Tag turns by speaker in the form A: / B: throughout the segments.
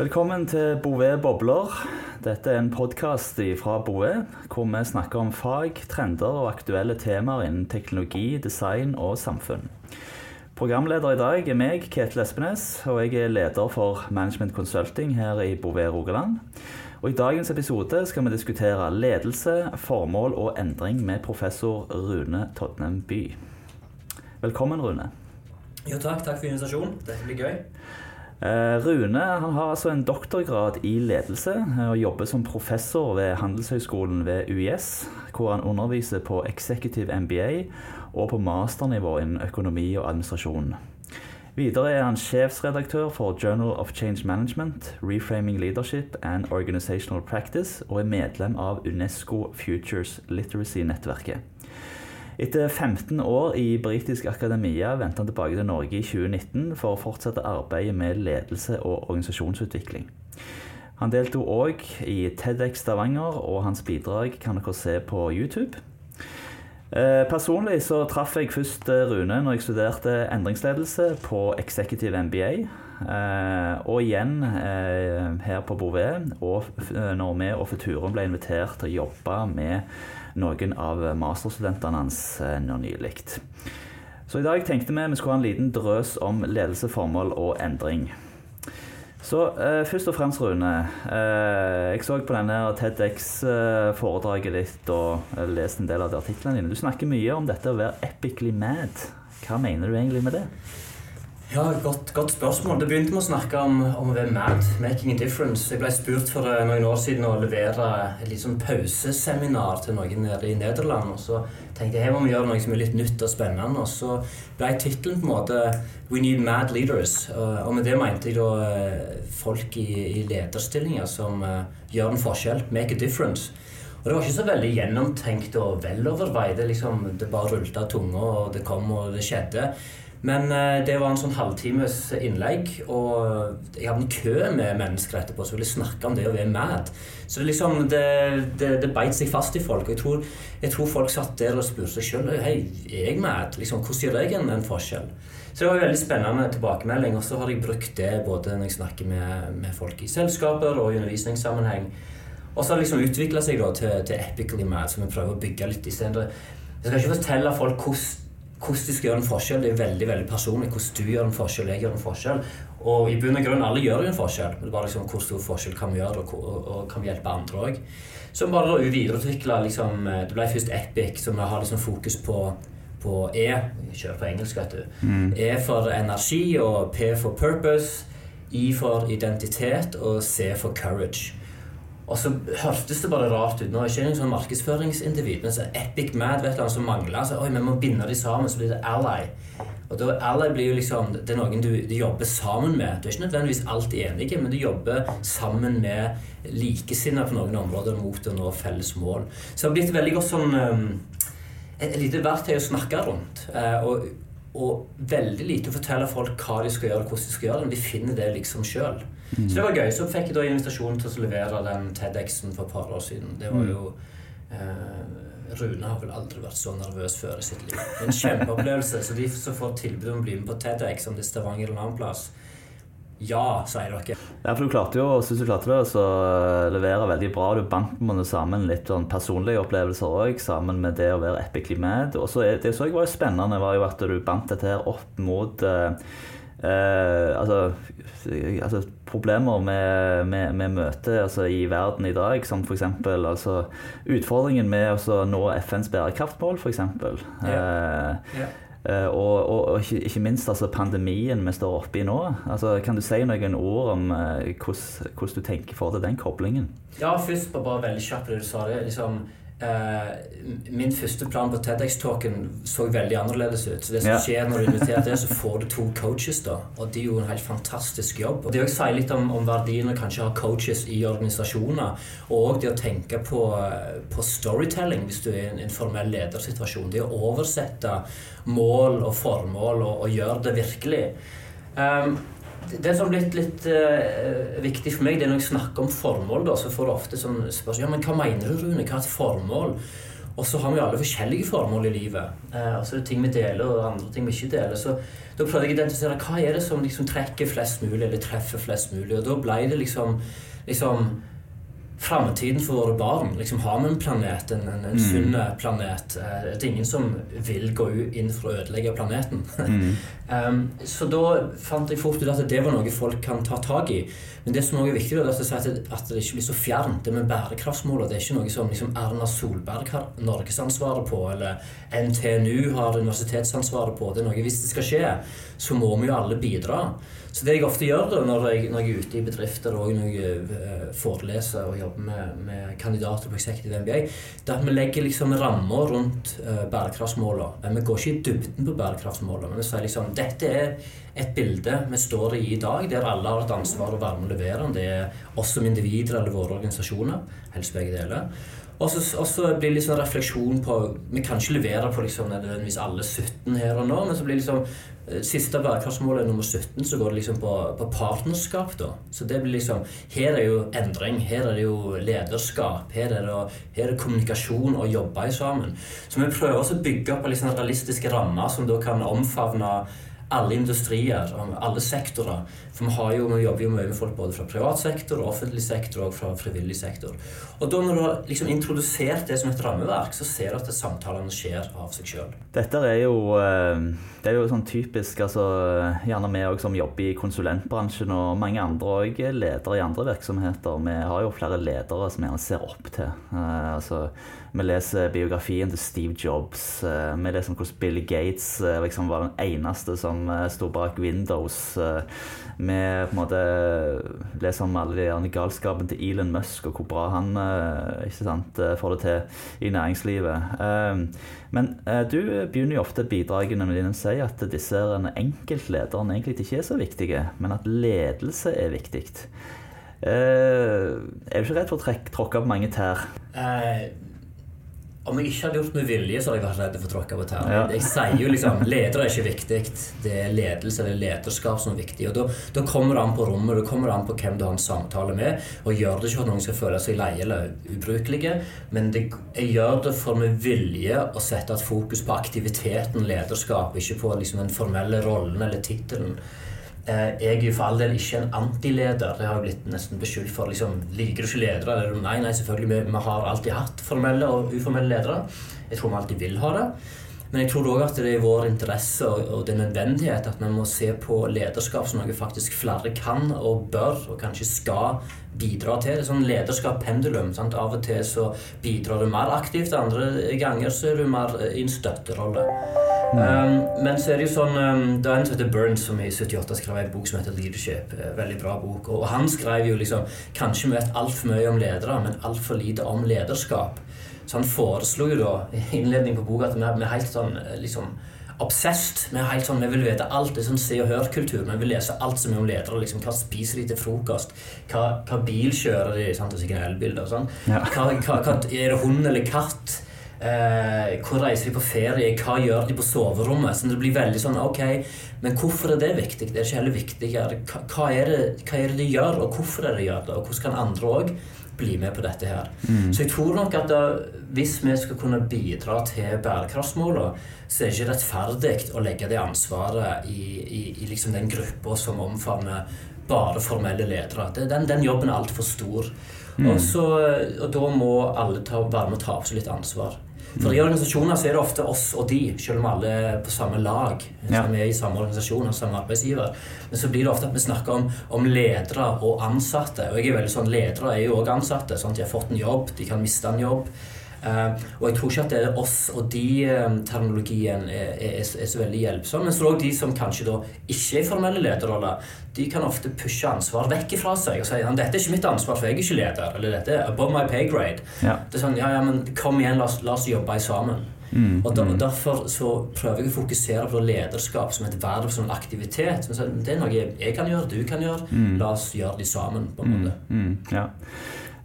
A: Velkommen til Bouvet bobler. Dette er en podkast fra Bouvet hvor vi snakker om fag, trender og aktuelle temaer innen teknologi, design og samfunn. Programleder i dag er meg, Ketil Espenes, og jeg er leder for Management Consulting her i Bouvet Rogaland. Og I dagens episode skal vi diskutere ledelse, formål og endring med professor Rune Todnem By. Velkommen, Rune.
B: Jo, takk. Takk for invitasjonen. Dette blir gøy.
A: Eh, Rune han har altså en doktorgrad i ledelse og jobber som professor ved Handelshøyskolen ved UiS, hvor han underviser på executive MBA og på masternivå innen økonomi og administrasjon. Videre er han sjefsredaktør for Journal of Change Management, Reframing Leadership and Organizational Practice, og er medlem av Unesco Futures Literacy-nettverket. Etter 15 år i britisk akademia vendte han tilbake til Norge i 2019 for å fortsette arbeidet med ledelse og organisasjonsutvikling. Han deltok òg i TEDX Stavanger, og hans bidrag kan dere se på YouTube. Eh, personlig så traff jeg først eh, Rune når jeg studerte endringsledelse på Executive MBA. Eh, og igjen her på Bouvet, og når vi og Futurum ble invitert til å jobbe med noen av masterstudentene hans eh, nå nylig. Så i dag tenkte vi vi skulle ha en liten drøs om ledelse, formål og endring. Så eh, først og fremst, Rune. Eh, jeg så på denne TEDX-foredraget ditt og leste en del av de artiklene dine. Du snakker mye om dette å være epically mad. Hva mener du egentlig med det?
B: Ja, godt, godt, spørsmål. Det begynte med å snakke om, om, å være mad, making a difference. Jeg ble spurt for eh, noen år siden å levere et litt sånn pauseseminar til noen nede i Nederland. Og så tenkte jeg her må vi gjøre noe som er litt nytt og spennende. Og så ble tittelen på en måte We need mad leaders. Og med det mente jeg da eh, folk i, i lederstillinger som uh, gjør en forskjell, make a difference. Og det var ikke så veldig gjennomtenkt og veloverveid. Liksom, det bare rullet av tunga, og det kom, og det skjedde. Men uh, det var en sånn halvtimes innlegg, og jeg hadde en kø med mennesker etterpå som ville snakke om det å være mad. Så liksom, det, det, det beit seg fast i folk. Og jeg tror, jeg tror folk satt der og spurte seg sjøl Hei, er jeg mad? Liksom, hvordan gjør jeg en, en forskjell? Så det var en veldig spennende tilbakemelding. Og så har jeg brukt det både når jeg snakker med, med folk i selskaper og i undervisningssammenheng. Og så har det liksom utvikla seg da, til, til Epically Mad, som vi prøver å bygge litt i stedet. Jeg skal ikke fortelle folk hvordan hvordan du skal gjøre en forskjell, det er veldig veldig personlig. Hvordan du gjør en forskjell, jeg gjør en forskjell. Og i bunn og grunn, alle gjør en forskjell. Men det er bare liksom, hvor stor forskjell kan vi gjøre, og, og, og kan vi hjelpe andre òg. Så bare da videreutvikla liksom, eh, Det ble først Epic, som har liksom fokus på, på E. Jeg kjører på engelsk, vet du. Mm. E for energi, og P for purpose. I for identitet, og C for courage. Og så hørtes det bare rart ut. Nå er ikke en sånn markedsføringsindivid, men så Epic Mad vet du, som mangler. Så, oi, vi må binde de sammen, så blir det Ally. Og da, Ally blir jo liksom, Det er noen du, du, jobber sammen med. Du er ikke nødvendigvis alltid enige, men du jobber sammen med likesinnede på noen områder mot å nå felles mål. Så det har blitt veldig godt sånn um, et, lite verktøy å snakke rundt. Uh, og, og, veldig lite å fortelle folk hva de skal gjøre, og hvordan de skal gjøre det. Men de finner det liksom sjøl. Mm. Så det var gøy. Så fikk jeg da invitasjon til å levere den TEDX-en for et par år siden. Det var mm. jo eh, Rune har vel aldri vært så nervøs før i sitt liv. En kjempeopplevelse. Så de som får tilbud om å bli med på TEDX, om det er Stavanger eller en annen plass ja, sier dere.
A: Ja, for Du klarte jo synes du klarte det, å levere veldig bra. Du bandt med sammen litt sånn personlige opplevelser òg, sammen med det å være epically med. Og så Det som var jo spennende, var jo at du bandt dette her opp mot eh, eh, altså, altså, problemer med, med, med møte altså, i verden i dag, som f.eks. Altså, utfordringen med å nå FNs bærekraftmål, f.eks. Yeah. Eh, yeah. Uh, og, og, og ikke, ikke, minst altså, pandemien vi står oppe i nå. Altså, kan du si noen ord om uh, hvordan du tenker for deg den koblingen?
B: Ja, først bare veldig kjapt det du sa. det liksom min første plan på TEDX-talken så veldig annerledes ut. Så det som skjer når du inviterer til, så får du to coaches, da. Og de gjorde en helt fantastisk jobb. Og det òg sier litt om, om verdien å kanskje ha coaches i organisasjoner, og det å tenke på, på storytelling hvis du er i en, en formell ledersituasjon. Det å oversette mål og formål og, og gjøre det virkelig. Um, det som har blitt litt uh, viktig for meg, det er når jeg snakker om formål, da, så får du ofte sånn spørsmål ja, men hva mener du, Rune? Hva er et formål? Og så har vi jo alle forskjellige formål i livet. Uh, altså det er ting vi deler, og andre ting vi ikke deler. Så da prøvde jeg å identifisere hva er det som liksom trekker flest mulig, eller treffer flest mulig. Og da ble det liksom, liksom framtiden for våre barn. Liksom, har vi en planet, en, en, en mm. sunn planet? Eh, det er ingen som vil gå inn for å ødelegge planeten. Mm. um, så da fant jeg fort ut at det var noe folk kan ta tak i. Men det som også er viktig, er at det, at det ikke blir så fjernt. Det med bærekraftsmålene det er ikke noe som liksom Erna Solberg har norgesansvaret på, eller NTNU har universitetsansvaret på. Det er noe, Hvis det skal skje, så må vi jo alle bidra. Så det jeg ofte gjør da, når jeg, når jeg er ute i bedrifter og når jeg uh, foreleser og jobber med, med, kandidater på Executive MBA, det at vi legger liksom rammer rundt uh, bærekraftsmålene. Vi går ikke i dybden på bærekraftsmålene, men vi sier liksom dette er et bilde vi står i i dag, der alle har et ansvar å være med å levere. Det er oss som individer eller våre organisasjoner. Helst begge deler. Og så blir det liksom refleksjon på Vi kan ikke levere på liksom nødvendigvis alle 17 her og nå, men så blir det liksom siste bærekraftsmålet nummer 17, så går det liksom på, på, partnerskap. da. Så det blir liksom, Her er jo endring, her er det jo lederskap, her er det, her er det kommunikasjon og jobbe sammen. Så vi prøver også å bygge opp liksom realistiske rammer som da kan omfavne alle industrier, alle sektorer. For vi, jo, vi jobber jo mye med folk både fra privat sektor, offentlig sektor og fra frivillig sektor. Og da når du har liksom introdusert det som et rammeverk, så ser du at samtalene skjer av seg sjøl.
A: Dette er jo, eh, det er jo sånn typisk altså, Gjerne vi som jobber i konsulentbransjen, og mange andre òg ledere i andre virksomheter. Vi har jo flere ledere som gjerne ser opp til. Uh, altså, vi leser biografien til Steve Jobs. Uh, vi leser om hvordan Bill Gates liksom var den eneste som sto bak Windows. Vi på en måte leser om alle galskapen til Elon Musk og hvor bra han Eh, sant, eh, får det til i næringslivet. Eh, men du begynner jo ofte bidragene med dine å si at disse enkeltlederne egentlig ikke er så viktige, men at ledelse er viktig. Er du ikke redd for å tråkke på mange tær?
B: Uh, om jeg ikke hadde gjort med vilje, så hadde jeg vært redd for å tråkke på tærne. Ja. Jeg sier jo liksom ledere er ikke viktig. Det er ledelse eller lederskap som er viktig. Og da, da kommer det an på rommet, da kommer det an på hvem du har en samtale med. Og gjør det ikke for at noen skal føle seg leie eller ubrukelige, men det, jeg gjør det for med vilje å sette et fokus på aktiviteten lederskap, ikke på liksom den formelle rollen eller tittelen. Eh, jeg er jo for all del ikke en antileder. Det har jeg blitt nesten beskyldt for. Liksom, liker du ikke ledere? Nei, nei, selvfølgelig. Vi, vi, har alltid hatt formelle og uformelle ledere. Jeg tror vi alltid vil ha det. Men jeg tror òg at det er i vår interesse og, det er nødvendighet at vi må se på lederskap som noe faktisk flere kan og bør og kanskje skal bidra til. Det er sånn lederskap-pendulum. Av og til så bidrar du mer aktivt, andre ganger så er du mer i en støtterolle. Um, men så er det jo sånn um, Det er en som heter Burns, som i 78 skrev en bok som heter 'Leadership'. Eh, veldig bra bok. Og han skrev jo liksom Kanskje vi vet altfor mye om ledere, men altfor lite om lederskap. Så han foreslo jo da i innledningen på boka at vi er helt sånn eh, liksom obsessed. Vi er helt sånn, vi vil vite alt. Det er sånn Se og Hør-kultur. Vi vil lese alt som er om ledere. Liksom, hva spiser de til frokost? Hva, hva bil kjører de? Sant? Det er sikkert elbilder. Sånn. Ja. Hva, hva, hva, er det hund eller katt? Eh, hvor reiser de på ferie? Hva gjør de på soverommet? Så det blir veldig sånn Ok, men hvorfor er det viktig? Det er ikke heller viktigere. Hva er det, hva er det de gjør, og hvorfor er det de gjør det? Og hvordan kan andre òg bli med på dette her? Mm. Så jeg tror nok at da, hvis vi skal kunne bidra til bærekraftsmålene, så er det ikke rettferdig å legge det ansvaret i, i, i liksom den gruppa som omfavner bare formelle ledere. Den, den jobben er altfor stor. Mm. Og, så, og, da må alle ta, være med og ta på seg litt ansvar. For i organisasjoner så er det ofte oss og de, selv om alle er på samme lag. Ja. Vi er i samme organisasjon og samme arbeidsgiver. Men så blir det ofte at vi snakker om, om ledere og ansatte. Og jeg er veldig sånn, Ledere er jo òg ansatte. Sant? de har fått en jobb, de kan miste en jobb. Uh, og jeg tror ikke at det er oss og de-terminologien um, er, er, er, så veldig hjelpsom. Men så det de som kanskje da ikke er i formelle lederroller, de kan ofte pushe ansvar vekk fra seg og si at dette er ikke mitt ansvar, for jeg er ikke leder. Eller dette er above my pay grade. Ja. Det er sånn, ja, ja, men Kom igjen, la oss, la oss jobbe sammen. Mm, og, der, mm. Derfor så prøver jeg å fokusere på lederskap som et verv, som en aktivitet. det er noe jeg kan gjøre, du kan gjøre. Mm. La oss gjøre det sammen. på en måte.
A: Mm, mm, ja.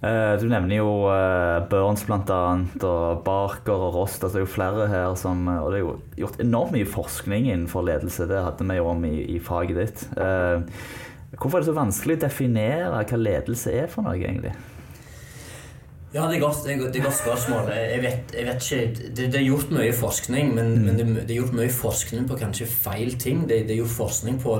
A: Eh, du nevner jo uh, Burns bl.a. og Barker og Rost. Altså det er jo flere her som Og det er jo gjort enormt mye forskning innenfor ledelse. Det hadde vi jo om i, i faget ditt. Hvorfor er det så vanskelig å definere hva ledelse er for noe, egentlig?
B: Ja, det er godt, det er, godt spørsmål. Jeg vet, jeg vet ikke det, det, er gjort mye forskning, men, mm. men det, det, er gjort mye forskning på kanskje feil ting. Det, det er jo forskning på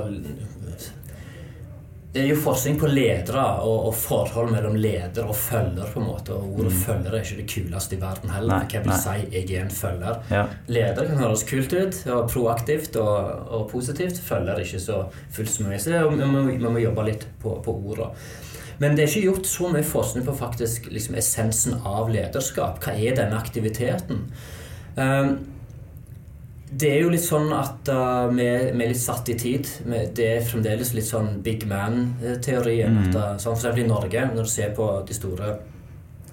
B: det er jo forskning på ledere og, og, forhold mellom leder og følger. på en måte, og Ordet mm. følger er ikke det kuleste i verden heller. Nei, Hva vil nei. si 'jeg er en følger'? Ja. Leder kan høres kult ut, og proaktivt og, og positivt. Følger ikke så fullt så mye. Så det, vi, må, vi må jobbe litt på, på ordene. Men det er ikke gjort så mye forskning på faktisk liksom, essensen av lederskap. Hva er denne aktiviteten? Um, det er jo litt sånn at uh, vi, vi, er litt satt i tid. Det er fremdeles litt sånn big man-teorien. Mm. Uh, sånn for i Norge, når du ser på de store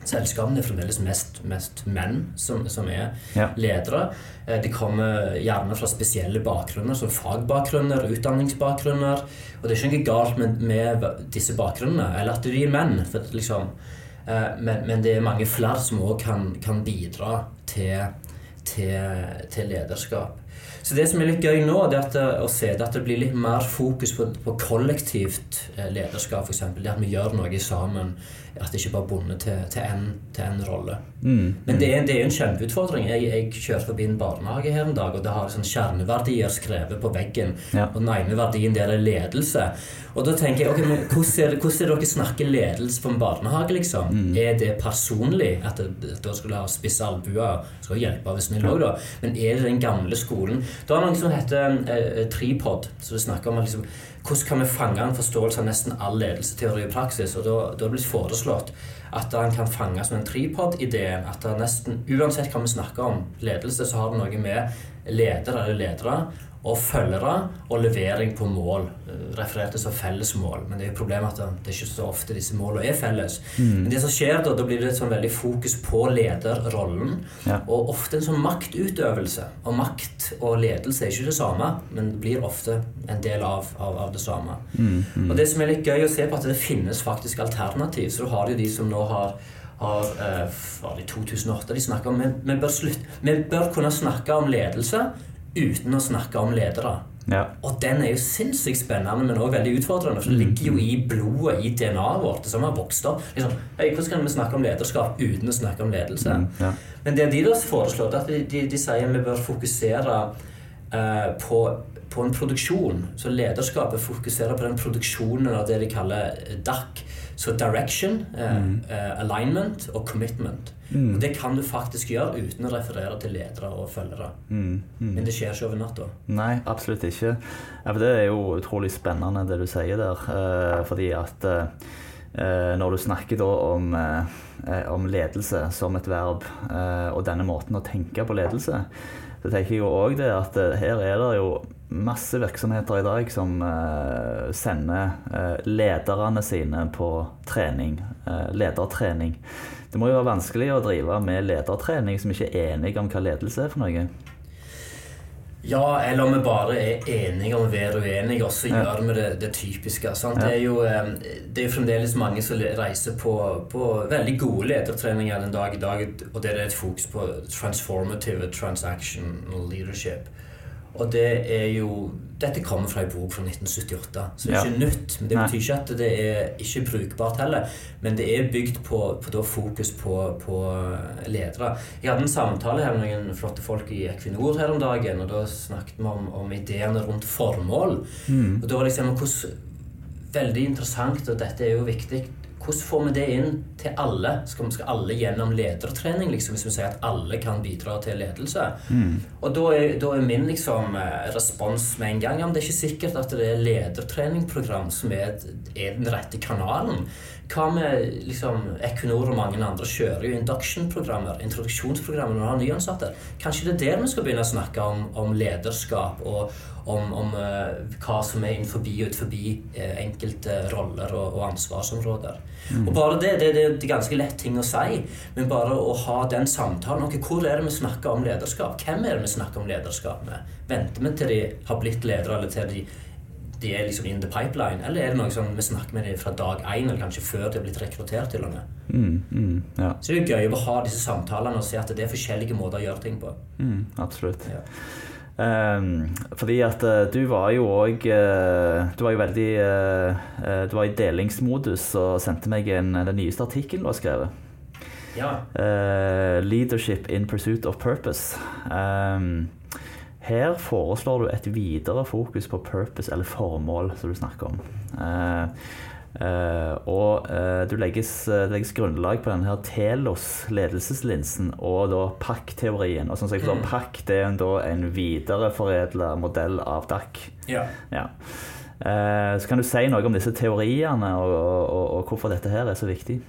B: selskapene, det er fremdeles mest, mest menn som, som er ja. ledere. Uh, de kommer gjerne fra spesielle bakgrunner, som fagbakgrunner, utdanningsbakgrunner. Og det er ikke noe galt med, med disse bakgrunnene, eller at de er menn. For, liksom, men, men, det er mange flere som òg kan, kan bidra til til, til, lederskap. Så det som er litt gøy nå, det er at, å se det at det blir litt mer fokus på, på kollektivt eh, lederskap, f.eks. Det at vi gjør noe sammen. At det ikke bare er bundet til, til, en, til en rolle. Mm. Men det er, det er en kjempeutfordring. Jeg, jeg kjørte forbi en barnehage her en dag, og det har sånn kjerneverdier skrevet på veggen. Ja. Og den ene verdien der er ledelse. Og da tenker jeg, ok, men hvordan er, hvordan er det dere snakker ledelse på en barnehage, liksom? Mm. Er det personlig? At da skulle ha spisse albuer? Skal hjelpe hvis snill òg, da. Men er det den gamle skolen? Da er det noe som heter eh, tripod, som snakker om liksom, hvordan kan vi fange en forståelse av nesten all ledelsesteori i praksis. Og da, da er det blitt foreslått at han kan fange som en tripod-ideen. At nesten, uansett hva vi snakker om ledelse, så har det noe med ledere eller ledere og følgere og levering på mål. Eh, referert til som fellesmål. Men det er jo problemet at det er ikke så ofte disse målene er felles. Mm. Men det som skjer da, da blir det et sånn veldig fokus på lederrollen. Ja. Og ofte en sånn maktutøvelse. Og makt og ledelse er ikke det samme, men blir ofte en del av, av, av det samme. Mm. Mm. Og det som er litt gøy å se på, at det finnes faktisk alternativ. Så du har jo de som nå har har eh, var det i 2008 de snakka om vi bør, vi bør kunne snakke om ledelse uten å snakke om ledere. Ja. Og den er jo sinnssykt spennende, men også veldig utfordrende. For det mm. ligger jo i blodet, i DNA-et vårt, som har vokst opp. Liksom, hey, hvordan kan vi snakke om lederskap uten å snakke om ledelse? Mm, ja. Men det de da foreslår, er at de, de, de sier vi bør fokusere uh, på, på, en produksjon. Så lederskapet fokuserer på den produksjonen av det de kaller DAC. Så direction, uh, mm. uh, alignment og commitment. Mm. Det kan du faktisk gjøre uten å referere til ledere og følgere. Mm. Mm. Men det skjer ikke over natta.
A: Nei, absolutt ikke. Ja, det er jo utrolig spennende det du sier der. Eh, fordi at eh, når du snakker da om, eh, om, ledelse som et verb, eh, og denne måten å tenke på ledelse, så tenker jeg jo òg det at eh, her er det jo masse virksomheter i dag som uh, sender uh, lederne sine på trening. Uh, ledertrening. Det må jo være vanskelig å drive med ledertrening som ikke er enige om hva ledelse er for noe.
B: Ja, eller om vi bare er enige om å være uenige, og så ja. gjør vi det, det typiske. Ja. Det, er jo, det, er jo, fremdeles mange som reiser på, på veldig gode ledertreninger den dag i dag, og det er et fokus på transformative transactional leadership. Og det er jo Dette kommer fra ei bok fra 1978, så det er ja. ikke nytt. Men det betyr ikke at det er ikke brukbart heller. Men det er bygd på, på fokus på, på, ledere. Jeg hadde en samtale her med noen flotte folk i Equinor her om dagen, og da snakket vi om, om ideene rundt formål. Mm. Og da var liksom hvordan Veldig interessant, og dette er jo viktig hvordan får vi det inn til alle? Skal, skal alle gjennom ledertrening, liksom, hvis vi sier at alle kan bidra til ledelse? Mm. Og da er, da er, min liksom, eh, respons med en gang ja, det er ikke sikkert at det er ledertreningprogram som er, er den rette kanalen. Hva med liksom, Equinor og mange andre kjører jo induction-programmer, introduksjonsprogrammer når de har nyansatte? Kanskje det er der vi skal begynne å snakke om, om lederskap og om, om uh, hva som er innenfor og utenfor uh, enkelte roller og, og ansvarsområder. Mm. Og bare det, det, det, er ganske lett ting å si, men bare å ha den samtalen okay, Hvor er det vi snakker om lederskap? Hvem er det vi snakker om lederskap med? Venter vi til de har blitt ledere, eller til de de er liksom in the pipeline? Eller er det noe som vi snakker med dem fra dag én, eller kanskje før de har blitt rekruttert? til og med? Mm, mm, ja. Så det er gøy å ha disse samtalene og se at det er forskjellige måter å gjøre ting på.
A: Mm, absolutt. Ja. Um, fordi at uh, du var jo òg uh, Du var jo veldig uh, Du var i delingsmodus og sendte meg en, den nyeste artikkelen du har skrevet.
B: Ja.
A: Uh, 'Leadership in pursuit of purpose'. Um, her foreslår du et videre fokus på purpose, eller formål, som du snakker om. Eh, eh, og eh, du legges, det legges grunnlag på denne her Telos ledelseslinsen og da PAC-teorien. Og sånn som jeg forstår,
B: Mm.
A: PAC det er en, da en videreforedla modell av DAC.
B: ja.
A: Ja. Eh, så kan du si noe om disse teoriene, og, og, og hvorfor dette her er så viktig?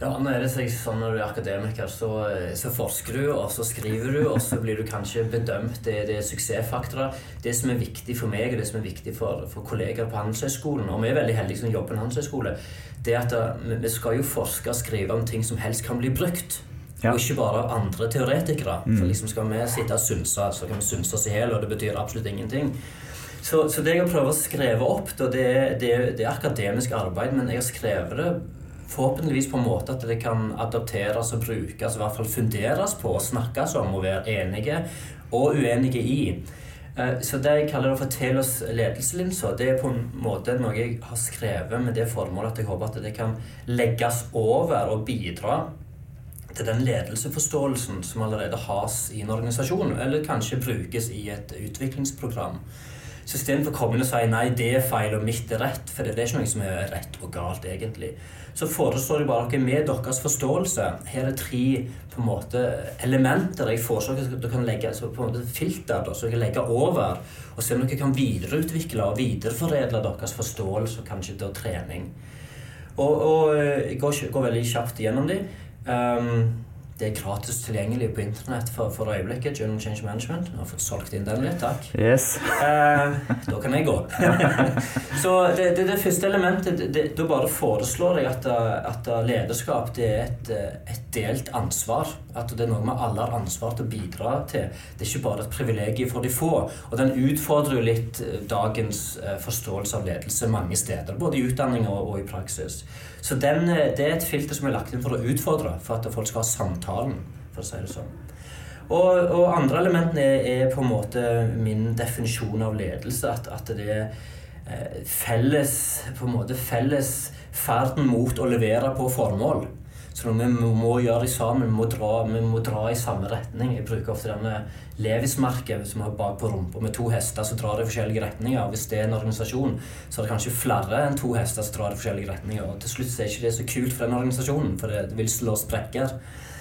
B: Ja, nå er det sånn Når du er akademiker, så, så forsker du, og så skriver du, og så blir du kanskje bedømt. Det, det er suksessfaktorer. Det som er viktig for meg, og det som er viktig for, for kolleger på Handelshøyskolen, og vi er veldig heldige som jobber på en handelshøyskole, det er at vi vi skal jo forske og skrive om ting som helst kan bli brukt.
A: Ja.
B: Og ikke bare av andre teoretikere.
A: Mm.
B: For liksom skal vi sitte og synse, så kan vi synse oss i hjel, og det betyr absolutt ingenting. Så, så det jeg har prøvd å skrive opp, da, det, det, det er akademisk arbeid, men jeg har skrevet det forhåpentligvis på en måte at det kan adapteres og brukes, i hvert fall funderes på og snakkes om og være enige og uenige i. Eh, Så det jeg kaller for Telos ledelseslinser, det er på en måte noe jeg har skrevet med det formålet at jeg håper at det kan legges over og bidra til den ledelsesforståelsen som allerede has i en organisasjon, eller kanskje brukes i et utviklingsprogram. Så istedenfor å komme inn og si nei, det er feil og mitt er rett, for det er ikke noe som er rett og galt egentlig, så foreslår jeg bare dere med deres forståelse Her er tre på en måte elementer jeg foreslår at dere kan legge altså på en måte filter da, så dere kan legge over, og se om dere kan videreutvikle og videreforedle deres forståelse og kanskje da trening. Og, og eh, jeg går, går veldig kjapt gjennom dem. Um, det er gratis tilgjengelig på internett for, for øyeblikket. Journal Change Management. Jeg har fått solgt inn den litt, takk.
A: Yes.
B: Eh, da kan jeg gå. så det, det, det første elementet det, Da bare foreslår jeg at, at lederskap det er et, et delt ansvar. At det er noe vi alle har ansvar til å bidra til. Det er ikke bare et privilegium for de få. Og den utfordrer jo litt eh, dagens eh, forståelse av ledelse mange steder. Både i utdanning og, og i praksis. Så den, eh, det er et filter som er lagt inn for å utfordre, for at folk skal ha samtalen, for å si det sånn. Og, og andre elementene er, er på en måte min definisjon av ledelse. At, at det er eh, felles på en måte felles ferden mot å levere på formål. Så vi må, gjøre det sammen. Vi må, dra, vi må dra i samme retning. Jeg bruker ofte denne Levis-merket som vi har bak på rumpa med to hester som drar i forskjellige retninger. Hvis det er en organisasjon, så er det kanskje flere enn to hester som drar i forskjellige retninger. Og til slutt så er ikke det så kult for den organisasjonen, for det, det vil slå sprekker.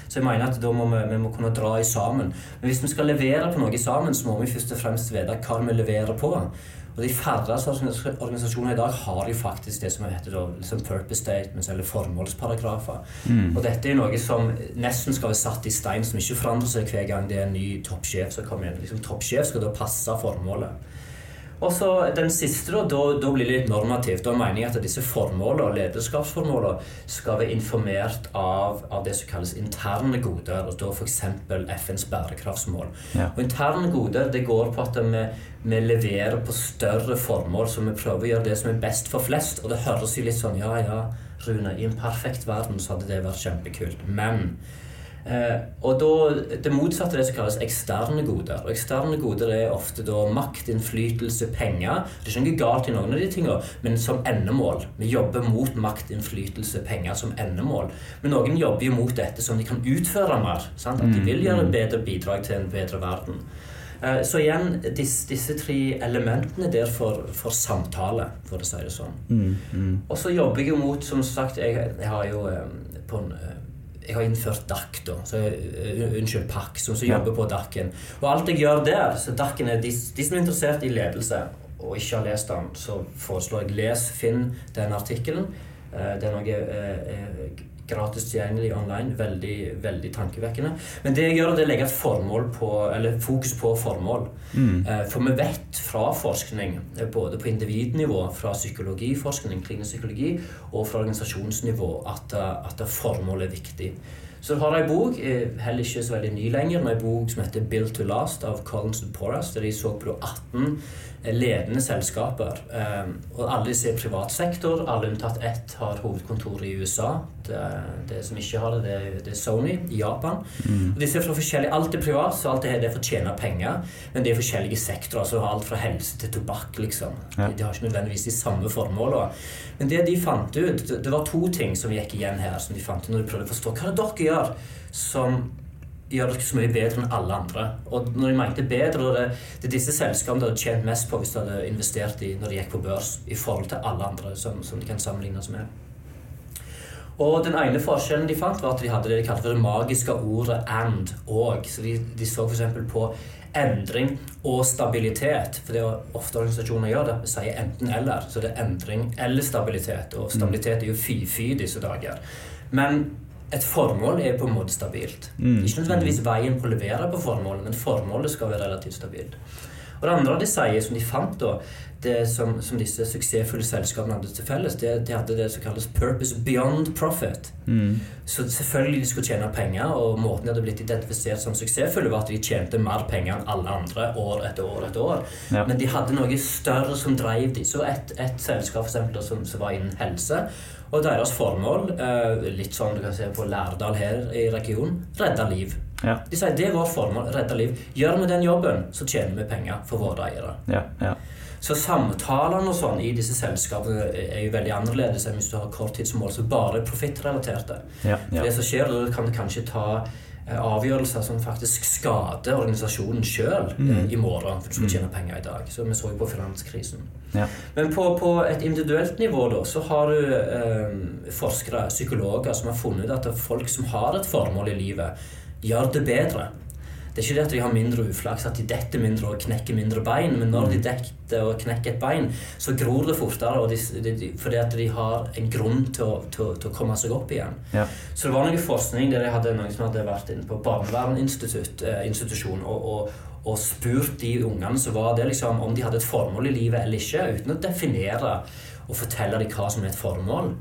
B: Så jeg mener at da må vi, vi må kunne dra i sammen. Men hvis vi skal levere på noe sammen, så må vi først og fremst vite hva vi leverer på. Og de færreste organisasjoner i dag har jo faktisk det som heter da, liksom purpose statements, eller formålsparagrafer. Og dette er noe som nesten skal være satt i stein, som ikke forandrer seg hver gang det er en ny toppsjef som kommer inn. Liksom, toppsjef skal da passe formålet. Og så den siste, da, da, da blir det litt normativt. Da mener jeg at disse formålene, lederskapsformålene skal være informert av, av det som kalles interne goder, og da f.eks. FNs bærekraftsmål.
A: Ja.
B: Og interne goder det går på at vi, vi leverer på større formål, så vi prøver å gjøre det som er best for flest. Og det høres jo litt sånn Ja, ja, Rune, i en perfekt verden så hadde det vært kjempekult. Men og da, Det motsatte er det som kalles eksterne goder. Og Eksterne goder er ofte da makt, innflytelse, penger. Det er ikke noe galt i noen av de tingene, men som endemål. Vi jobber mot makt, innflytelse, penger som endemål. Men noen jobber jo mot dette som de kan utføre mer. Sant? At de vil gjøre et bedre bidrag til en bedre verden. Eh, Så igjen, disse, disse tre elementene der for, for samtale, for å si det sånn.
A: Mm, mm.
B: Og så jobber jeg jo mot, som sagt, jeg, jeg har jo eh, på en eh, jeg har innført DAC, da. Så, uh, unnskyld, PAC, som, som
A: Ja.
B: jobber på DAC-en. Og alt jeg gjør der så DAC-en er de, de som er interessert i ledelse og ikke har lest den, så foreslår jeg les, finn den artikkelen. Eh, det er noe eh, eh, gratis tilgjengelig online. Veldig, veldig tankevekkende. Men det jeg gjør, det er å legge et formål på, eller fokus på formål.
A: Mm.
B: Eh, For vi vet fra forskning, eh, både på individnivå, fra psykologiforskning, klinisk psykologi, og fra organisasjonsnivå, at, eh, at formål er viktig. Så har jeg en bok, heller ikke så veldig ny lenger, men en bok som heter 'Built to Last' av Collins and Porras, der de så på 18 ledende selskaper. Og alle disse er privat sektor. Alle unntatt ett har hovedkontor i USA. Det som ikke har det, det er, Sony i Japan. Mm. Og disse er fra forskjellige, Alt er privat, så alt er det for å tjene penger. Men det er forskjellige sektorer. så Alt fra helse til tobakk. liksom. Ja. De, de, har ikke nødvendigvis de samme formålene. Men det de fant ut, det, det var to ting som gikk igjen her. som de fant ut når de prøvde å forstå hva det dere gjør som gjør dere så mye bedre enn alle andre. Og når de mente bedre, det, det er disse selskapene de hadde tjent mest på hvis de hadde investert i når de gikk på børs, i forhold til alle andre som, som de kan sammenlignes med. Og den ene forskjellen de fant, var at de hadde det de kalte det magiske ordet 'and' og. Så de, de så f.eks. på endring og stabilitet. For det er ofte organisasjoner gjør det. sier enten-eller. Så det er endring eller stabilitet. Og stabilitet er jo fy-fy disse dager. Men et formål er på en måte stabilt. Mm. Ikke nødvendigvis veien på å levere på formålet, men formålet skal være relativt stabilt. Og det andre de sier, som de fant, da, det som, som disse suksessfulle selskapene hadde til felles, det, de hadde det som kalles 'purpose beyond profit'. Mm. Så selvfølgelig de skulle tjene penger, og måten de hadde blitt identifisert som suksessfulle, var at de tjente mer penger enn alle andre år etter år etter år. Ja. Men de hadde noe større som drev dem. Så et, et selskap for eksempel, som, som var innen helse og deres formål, eh, litt sånn du kan se på Lærdal her i regionen, redde liv. Ja. De sier det er vårt formål, redde liv. Gjør vi den jobben, så tjener vi penger for våre eiere. Ja, ja. Så samtalene og sånn i disse selskapene er jo veldig annerledes enn hvis du har korttidsmål som bare er profittrelaterte. Ja, ja. Det som skjer, da kan kanskje ta Eh, avgjørelser som faktisk skader organisasjonen sjøl mm. Eh, i morgen. For du skal mm. tjene penger i dag. Så vi så jo på finanskrisen. Ja. Men på, på, et individuelt nivå da, så har du eh, forskere, psykologer, som har funnet ut at folk som har et formål i livet, gjør det bedre. Det er ikke det at de har mindre uflaks, at de detter mindre og knekker mindre bein, men når de mm. detter og knekker et bein, så gror det fortere de, de, de, fordi at de har en grunn til å, til, til å komme seg opp igjen. Ja. Så det var noe forskning der jeg hadde noen som hadde vært inne på barnevernsinstitusjon eh, og, og, og, spurt de ungene som var det, liksom, om de hadde et formål i livet eller ikke, uten å definere og fortelle dem hva som er et formål.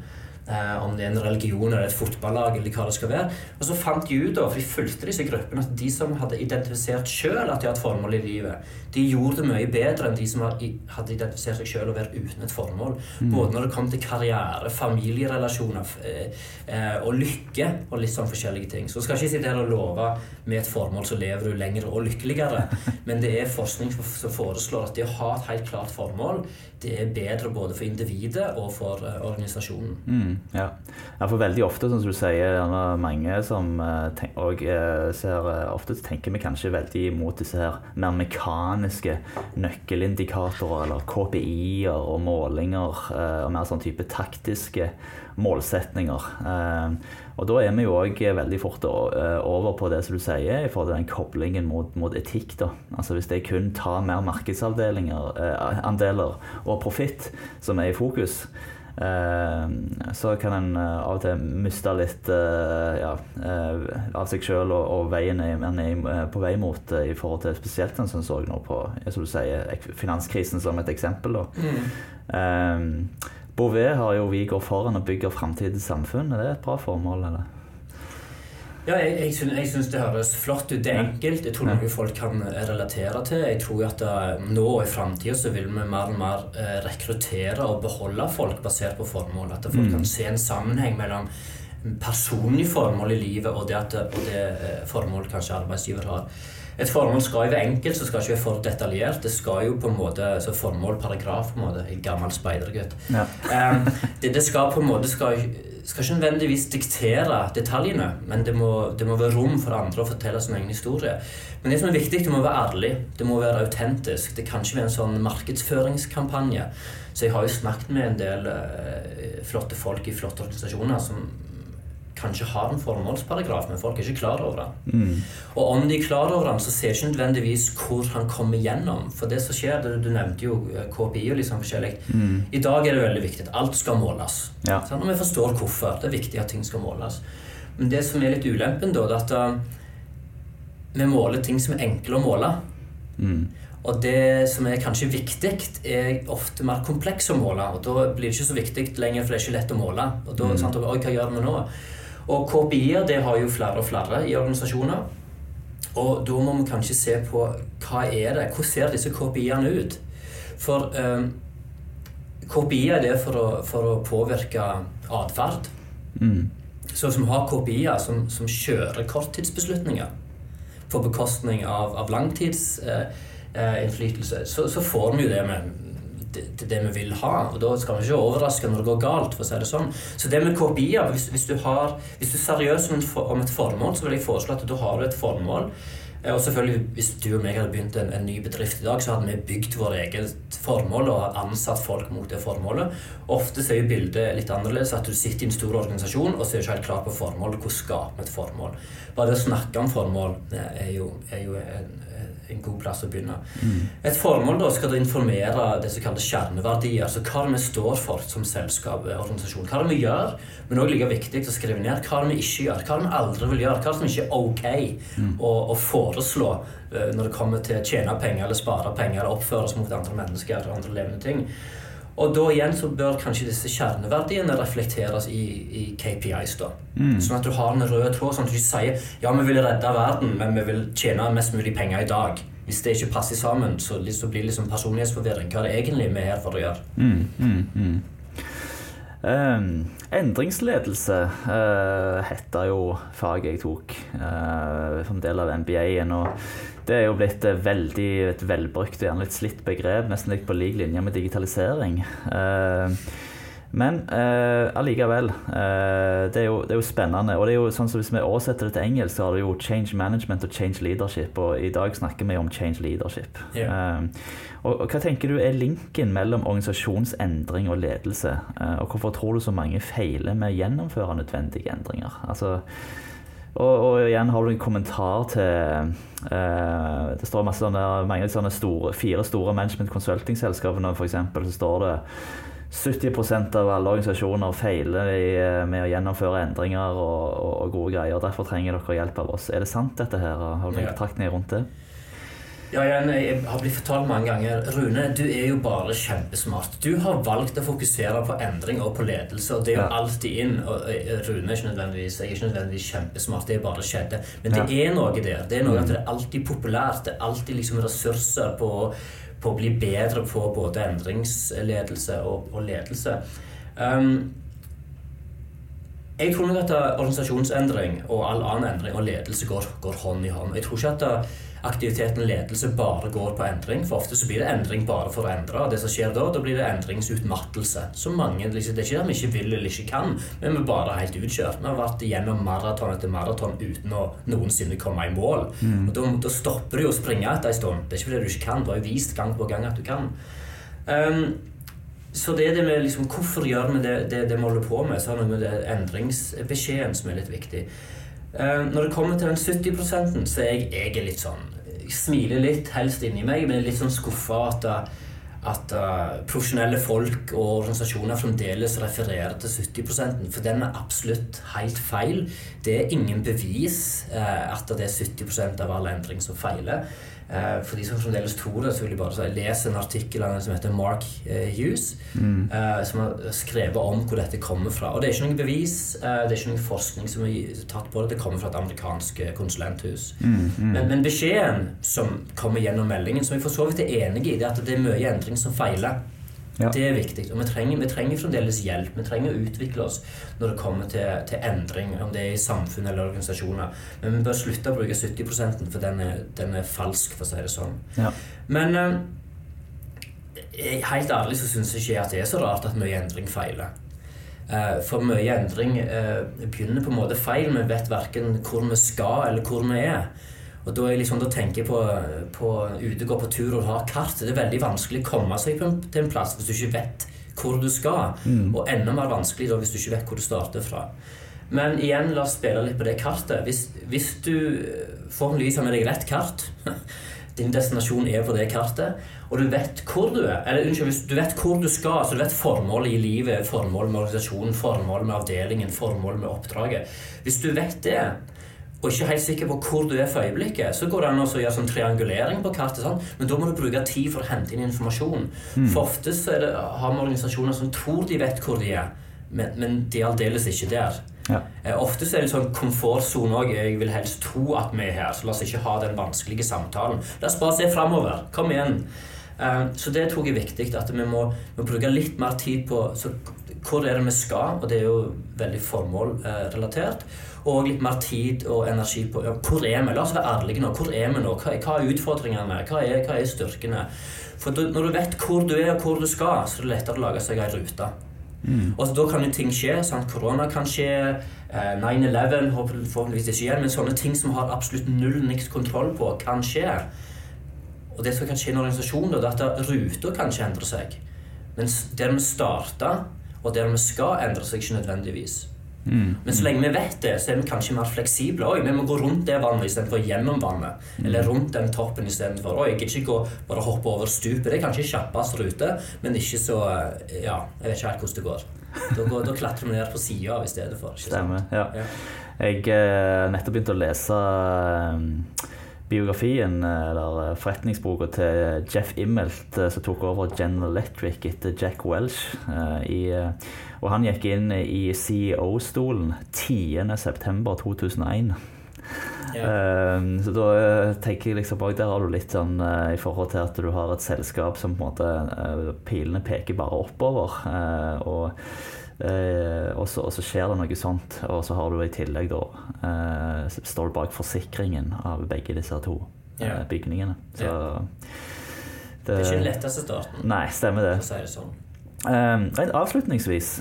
B: Eh, om det er en religion eller et fotballag eller hva det skal være. Og så fant de ut, for de fulgte disse gruppene, at de som hadde identifisert sjøl at de hadde et formål i livet, de gjorde det mye bedre enn de som hadde identifisert seg sjøl og vært uten et formål. Mm. Både når det kom til karriere, familierelasjoner eh, eh, og lykke og litt sånn forskjellige ting. Så skal ikke sitte her og love med et formål så lever du lenger og lykkeligere, men det er forskning som foreslår at det å ha et helt klart formål, det er bedre både for individet og for organisasjonen.
A: Mm. Ja. ja. for veldig ofte, som du sier, det er mange som tenk, og eh, ser eh, Ofte tenker vi kanskje veldig imot disse her mer mekaniske nøkkelindikatorer, eller KPI-er og målinger, og mer sånn type taktiske målsetninger. Og da er vi jo òg veldig fort over på det som du sier, i forhold til den koblingen mot, mot etikk. da. Altså Hvis jeg kun tar mer markedsavdelinger, andeler og profitt som er i fokus, Eh, så kan en eh, av og til miste litt eh, ja, av seg sjøl og, og, veien en er på vei mot i forhold til spesielt en som så nå på som du sier, finanskrisen som et eksempel. Mm. Bouvet har jo 'Vi går foran og bygger framtidens samfunn'. Er det et bra formål? eller?
B: Ja, jeg, jeg, syns, jeg syns det høres flott ut. Det er enkelt. Jeg tror noe folk kan eh, relatere til. Jeg tror at eh, nå og i framtida så vil vi mer og mer eh, rekruttere og beholde folk basert på formål. At folk mm. kan se en sammenheng mellom personlig formål i livet og det, at, og det formål kanskje arbeidsgiver har. Et formål skal jo være enkelt, så skal ikke være for detaljert. Det skal jo på en måte, så Formål, paragraf, på en måte. En gammel speidergutt. Ja. um, det, det, skal på en måte skal, skal ikke nødvendigvis diktere detaljene, men det må, det må, være rom for andre å fortelle sin egen historie. Men det som er viktig, det må være ærlig. Det må være autentisk. Det kan ikke være en sånn markedsføringskampanje. Så jeg har jo snakket med en del uh, flotte folk i flotte organisasjoner som kanskje har en formålsparagraf, men folk er ikke klar over den. Mm. Og om de er klar over den, så ser ikke nødvendigvis hvor han kommer gjennom. For det som skjer, det, Du nevnte jo eh, KPI og liksom forskjellig. Mm. I dag er det veldig viktig at alt skal måles. Ja. Sånn, og vi forstår hvorfor. Det er viktig at ting skal måles. Men det som er litt ulempen, da, er at uh, vi måler ting som er enkle å måle. Mm. Og det som er kanskje viktig, er ofte mer kompleks å måle. Og da blir det ikke så viktig lenger, for det er ikke lett å måle. Og da, mm. sant, Oi, hva gjør vi nå? Og KPI-er det har jo flere og flere i organisasjoner. Og da må vi kanskje se på hva er det, hvordan ser disse KPI-ene ut? For eh, KPI er det for å, for å påvirke atferd. Mm. så som har KPI-er som, som, kjører korttidsbeslutninger på bekostning av, av langtidsinnflytelse, eh, eh så, så, får vi jo det med det, det, vi vil ha. Og da skal vi ikke overraske når det går galt. for å si det sånn. Så det med KPI-er, hvis, hvis, du har, hvis du er seriøs om, om et formål, så vil jeg foreslå at du har et formål og selvfølgelig, Hvis du og meg hadde begynt en, en, ny bedrift i dag, så hadde vi bygd vårt eget formål og ansatt folk mot det formålet. Ofte så er jo bildet litt annerledes. At du sitter i en stor organisasjon og så er du ikke helt klar på formålet. Hvordan skaper vi et formål? Bare det å snakke om formål er jo, er jo en, en god plass å begynne. Mm. Et formål da skal da informere det som kalles kjerneverdier. altså Hva det vi står for som selskap og organisasjon. Hva det vi gjør, men også like viktig å skrive ned hva det vi ikke gjør. Hva det vi aldri vil gjøre. Hva som ikke er ok mm. å, å, foreslå uh, når det kommer til å tjene penger eller spare penger eller oppføre oss mot andre mennesker eller andre levende ting. Og da igjen så bør kanskje disse kjerneverdiene reflekteres i, i KPIs. da. Mm. Sånn at du har en rød tråd, sånn at du ikke sier ja, vi vil redde verden, men vi vil tjene mest mulig penger i dag. Hvis det ikke passer sammen, så, så blir det liksom personlighetsforvirring. Hva er det egentlig vi er her for å gjøre?
A: Mm, mm, mm. Uh, endringsledelse uh, heter jo faget jeg tok uh, som del av MBA-en. og Det er jo blitt veldig et velbrukt og gjerne litt slitt begrep, nesten litt på lik linje med digitalisering. Uh, men uh, allikevel, det, er jo, det, er jo, spennende. Og det er jo sånn som Hvis vi oversetter det til engelsk, så har det jo change management og change leadership. Og i dag snakker vi om change leadership. Yeah. Og, Hva tenker du er linken mellom organisasjonsendring og ledelse? og hvorfor tror du så mange feiler med å gjennomføre nødvendige endringer? Altså, og, og, igjen har du en kommentar til Det står masse sånne, mange sånne store, fire store management consulting-selskapene, f.eks. Så står det 70 av alle organisasjoner feiler i, eh, med å gjennomføre endringer og, og, og, gode greier. Derfor trenger dere hjelp av oss. Er det sant, dette her? Har du ja. betraktninger rundt det?
B: Ja, jeg har blitt fortalt mange ganger Rune, du er jo bare kjempesmart. Du har valgt å fokusere på endring og på ledelse, og det er jo ja. alltid inn. Og eh, Rune er ikke nødvendigvis, jeg er ikke nødvendigvis kjempesmart, det er bare skjedde. Men det er noe der. Det er noe at det er alltid populært. Det er alltid liksom ressurser på på å bli bedre på både endringsledelse og, og ledelse. Um, jeg tror nok at organisasjonsendring og all annen endring og ledelse går, går hånd i hånd. Jeg tror ikke at aktiviteten ledelse bare går på endring. For ofte så blir det endring bare for å endre. Og det som skjer da, da blir det endringsutmattelse. Så mange, liksom, Det er ikke det vi ikke vil eller ikke kan, men vi er bare helt utkjørt. Vi har vært gjennom maraton etter maraton uten å noensinne komme i mål. Mm. Og da, da, stopper du å springe etter en stund. Det er ikke fordi du ikke kan, du har jo vist gang på gang at du kan. Um, så det er det med liksom, Hvorfor gjør vi det, det, det vi holder på med? Så har noe med det endringsbeskjeden som er litt viktig. Uh, når det kommer til den 70 så er jeg, jeg er litt sånn Jeg smiler litt, helst inni meg, men er litt sånn skuffa at, at uh, profesjonelle folk og organisasjoner fremdeles refererer til 70 For den er absolutt helt feil. Det er ingen bevis uh, at det er 70% av all endring som feiler. Uh, for de som fremdeles tror det, så vil jeg bare si, lese en artikkel av en som heter Mark uh, Hughes, mm. uh, som har skrevet om hvor dette kommer fra. Og det er ikke noen bevis, det er ikke noen forskning som er tatt på det. Det kommer fra et amerikansk konsulenthus. Mm, mm. Men, men, beskjeden som kommer gjennom meldingen, som jeg for så vidt er enig i, det er at det er mye endring som feiler. Ja. Det er viktig. Og vi trenger, vi trenger, fremdeles hjelp. Vi trenger å utvikle oss når det kommer til, til, endring, om det er i samfunn eller organisasjoner. Men vi bør slutte å bruke 70% for den er, den er, falsk, for å si det sånn. Ja. Men eh, helt ærlig så syns jeg ikke at det er så rart at mye endring feiler. Eh, for mye endring eh, begynner på en måte feil. Vi vet verken hvor vi skal eller hvor vi er. Og da, liksom, da tenker jeg på, på ute, gå på tur og ha kart. Det er veldig vanskelig å komme seg en, til en plass hvis du ikke vet hvor du skal. Mm. Og enda mer vanskelig da, hvis du ikke vet hvor du starter fra. Men igjen, la oss spille litt på det kartet. Hvis, hvis du forhåpentligvis har med deg rett kart Din destinasjon er på det kartet, og du vet hvor du er. Eller unnskyld, hvis du vet hvor du skal, så du vet formålet i livet, formålet med organisasjonen, formålet med avdelingen, formålet med oppdraget. Hvis du vet det, og ikke helt sikker på hvor du er for øyeblikket, så går det an å gjøre sånn triangulering på kartet. Sånn. Men da må du bruke tid for å hente inn informasjon. Mm. For ofte det, har vi organisasjoner som tror de vet hvor de er, men, men de er aldeles ikke der. Ja. Eh, ofte så er det sånn komfortsone òg. Jeg vil helst tro at vi er her, så la oss ikke ha den vanskelige samtalen. La oss bare se framover. Kom igjen. Eh, så det tror jeg er viktig. At vi må, må bruke litt mer tid på så hvor er det vi skal, og det er jo veldig formålrelatert. Og litt mer tid og energi på hvor er vi? La oss være ærlige nå. Hvor er vi nå? Hva, hva er utfordringene? Hva er, hva er styrkene? For du, når du vet hvor du er og hvor du skal, så er det lettere å lage seg ei rute. Mm. Og Da kan jo ting skje. Sant? Korona kan skje. Eh, 9-11 forhåpentligvis ikke igjen. Men sånne ting som har absolutt null niks kontroll på, kan skje. Og det som kan skje i en organisasjon, det er at ruta kanskje endrer seg. Mens der vi starta, og der vi skal, endrer seg ikke nødvendigvis. Mm. Men så lenge vi vet det, så er vi kanskje mer fleksible. Oi, vi må gå rundt det vannet istedenfor gjennom vannet. Mm. Eller rundt den toppen istedenfor. Oi, jeg gidder ikke gå, bare hoppe over stupet. Det er kanskje kjappest rute, men ikke så Ja, jeg vet ikke helt hvordan det går. Da, går, da klatrer vi ned på sida i stedet for.
A: Stemmer. Ja. ja. Jeg eh, nettopp begynte å lese eh, biografien, eh, eller eh, forretningsboka til Jeff Immelt, eh, som tok over General Electric etter Jack Welsh. I, og han gikk inn i CEO-stolen 10.9.2001. Yeah. så da tenker jeg liksom bak der har du litt sånn i forhold til at du har et selskap som på en måte Pilene peker bare oppover. og Eh, og, så, og, så, skjer det noe sånt, og så har du i tillegg da eh, står bak forsikringen av begge disse to eh, bygningene. Så ja.
B: det, det, er ikke den letteste starten.
A: Nei, stemmer det.
B: Si det sånn.
A: rent avslutningsvis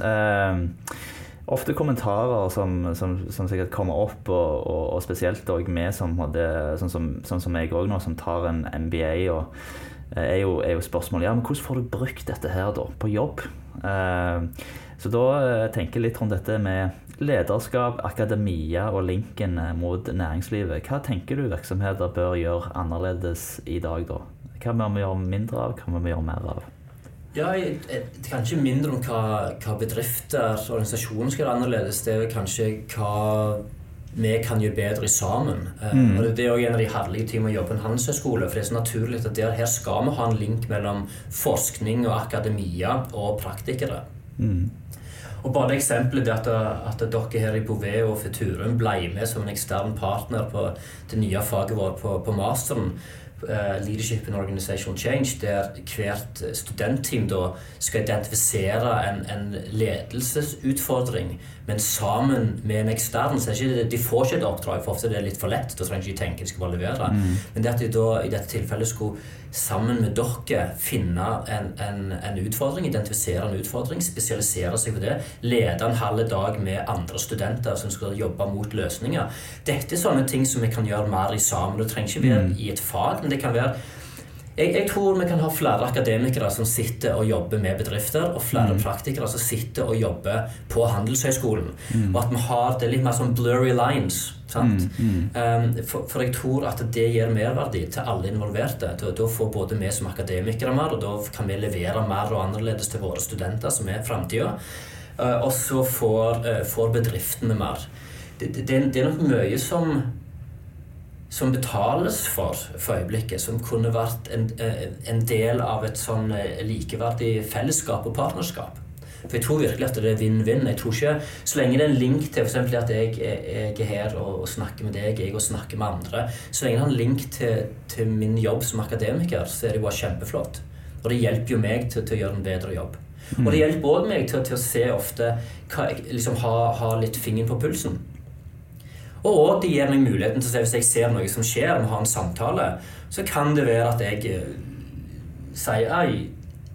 A: Ofte kommentarer som, som, som, sikkert kommer opp, og, og, og spesielt òg vi som hadde, sånn som, sånn som jeg òg nå, som tar en MBA, og, eh, er, jo, er jo spørsmålet ja, men hvordan får du brukt dette her da på jobb? Uh, så da eh, tenker jeg litt rundt dette med lederskap, akademia og linken eh, mot næringslivet. Hva tenker du virksomheter bør gjøre annerledes i dag, da? Hva må vi gjøre mindre av, hva må vi gjøre mer av?
B: Ja, Kanskje mindre om hva, hva bedrifter og organisasjoner skal gjøre annerledes. Det er kanskje hva vi kan gjøre bedre sammen. Eh, mm. Og Det er også en av de herlige tingene med å jobbe på en handelshøyskole. For det er så naturlig at der, her skal vi ha en link mellom forskning og akademia og praktikere. Mm. Og bare det eksempelet at, at, dere her i Bouvet og Futurum ble med som en ekstern partner på det nye faget vårt på, på masteren, uh, Leadership and Organizational Change, der hvert studentteam da skal identifisere en, en ledelsesutfordring, men sammen med en ekstern. så ikke, De får ikke et oppdrag, for ofte er det litt for lett. Da trenger de ikke tenke, de skal bare levere. Mm. Men det at de da i dette tilfellet skulle sammen med dere finne en, en, en, utfordring, identifisere en utfordring, spesialisere seg på det, lede en halv dag med andre studenter som skal jobbe mot løsninger. Dette er sånne ting som vi kan gjøre mer i sammen. Det trenger ikke være mm. i et fag, men det kan være jeg, jeg, tror vi kan ha flere akademikere som sitter og jobber med bedrifter, og flere mm. praktikere som sitter og jobber på Handelshøyskolen. Mm. Og at vi har det litt mer sånn blurry lines. Mm. Um, for, for, jeg tror at det gir merverdi til alle involverte. Da, da, får både vi som akademikere mer, og da kan vi levere mer og annerledes til våre studenter, som er framtida. Uh, og så får, uh, får, bedriftene mer. Det, det, det er nok mye som som betales for for øyeblikket, som kunne vært en, eh, en del av et sånn eh, likeverdig fellesskap og partnerskap. For jeg tror virkelig at det er vinn-vinn. Jeg tror ikke, Så lenge det er en link til f.eks. at jeg, jeg, er her og, og, snakker med deg, jeg og snakker med andre Så lenge det er en link til, til, min jobb som akademiker, så er det bare kjempeflott. Og det hjelper jo meg til, til å gjøre en bedre jobb. Mm. Og det hjelper òg meg til, til, å se ofte hva, liksom ha, ha litt fingeren på pulsen. Og det gir meg muligheten til å se hvis jeg ser noe som skjer, vi har en samtale, så kan det være at jeg eh, sier Ei,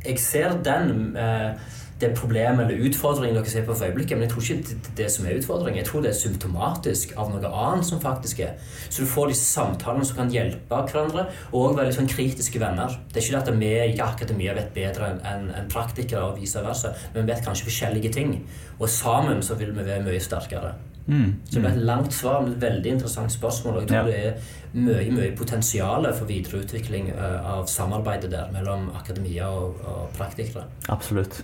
B: jeg ser den eh, det problemet eller utfordringen dere ser på for øyeblikket, men jeg tror ikke det det som er utfordringen. Jeg tror det er symptomatisk av noe annet som faktisk er. Så du får disse samtalene som kan hjelpe hverandre, og veldig sånn kritiske venner. Det er ikke det at vi i akademia vet bedre enn en praktikere og vice versa, men vi vet kanskje forskjellige ting. Og sammen så vil vi være mye sterkere. Mm. Så det ble et langt svar, men et veldig interessant spørsmål. Og jeg tror ja. det er mye mye potensial for videreutvikling eh, av samarbeidet der mellom akademia og, og praktikere.
A: Absolutt.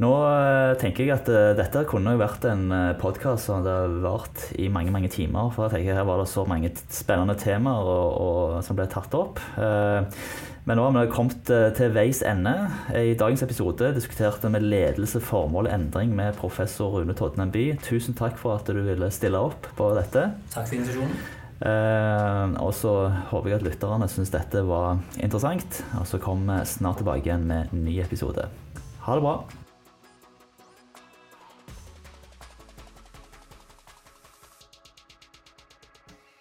A: Nå uh, tenker jeg at uh, dette kunne jo vært en podkast som hadde vart i mange mange timer. For jeg tenker her var det så mange spennende temaer og, og, som ble tatt opp. Men nå har vi kommet eh, til veis ende. I dagens episode diskuterte vi ledelse, formål og endring med professor Rune Todden By. Tusen takk for at du ville stille opp på dette.
B: Takk for invitasjonen.
A: Eh, og så håper jeg at lytterne syns dette var interessant. Og så kommer vi snart tilbake igjen med en ny episode. Ha det bra.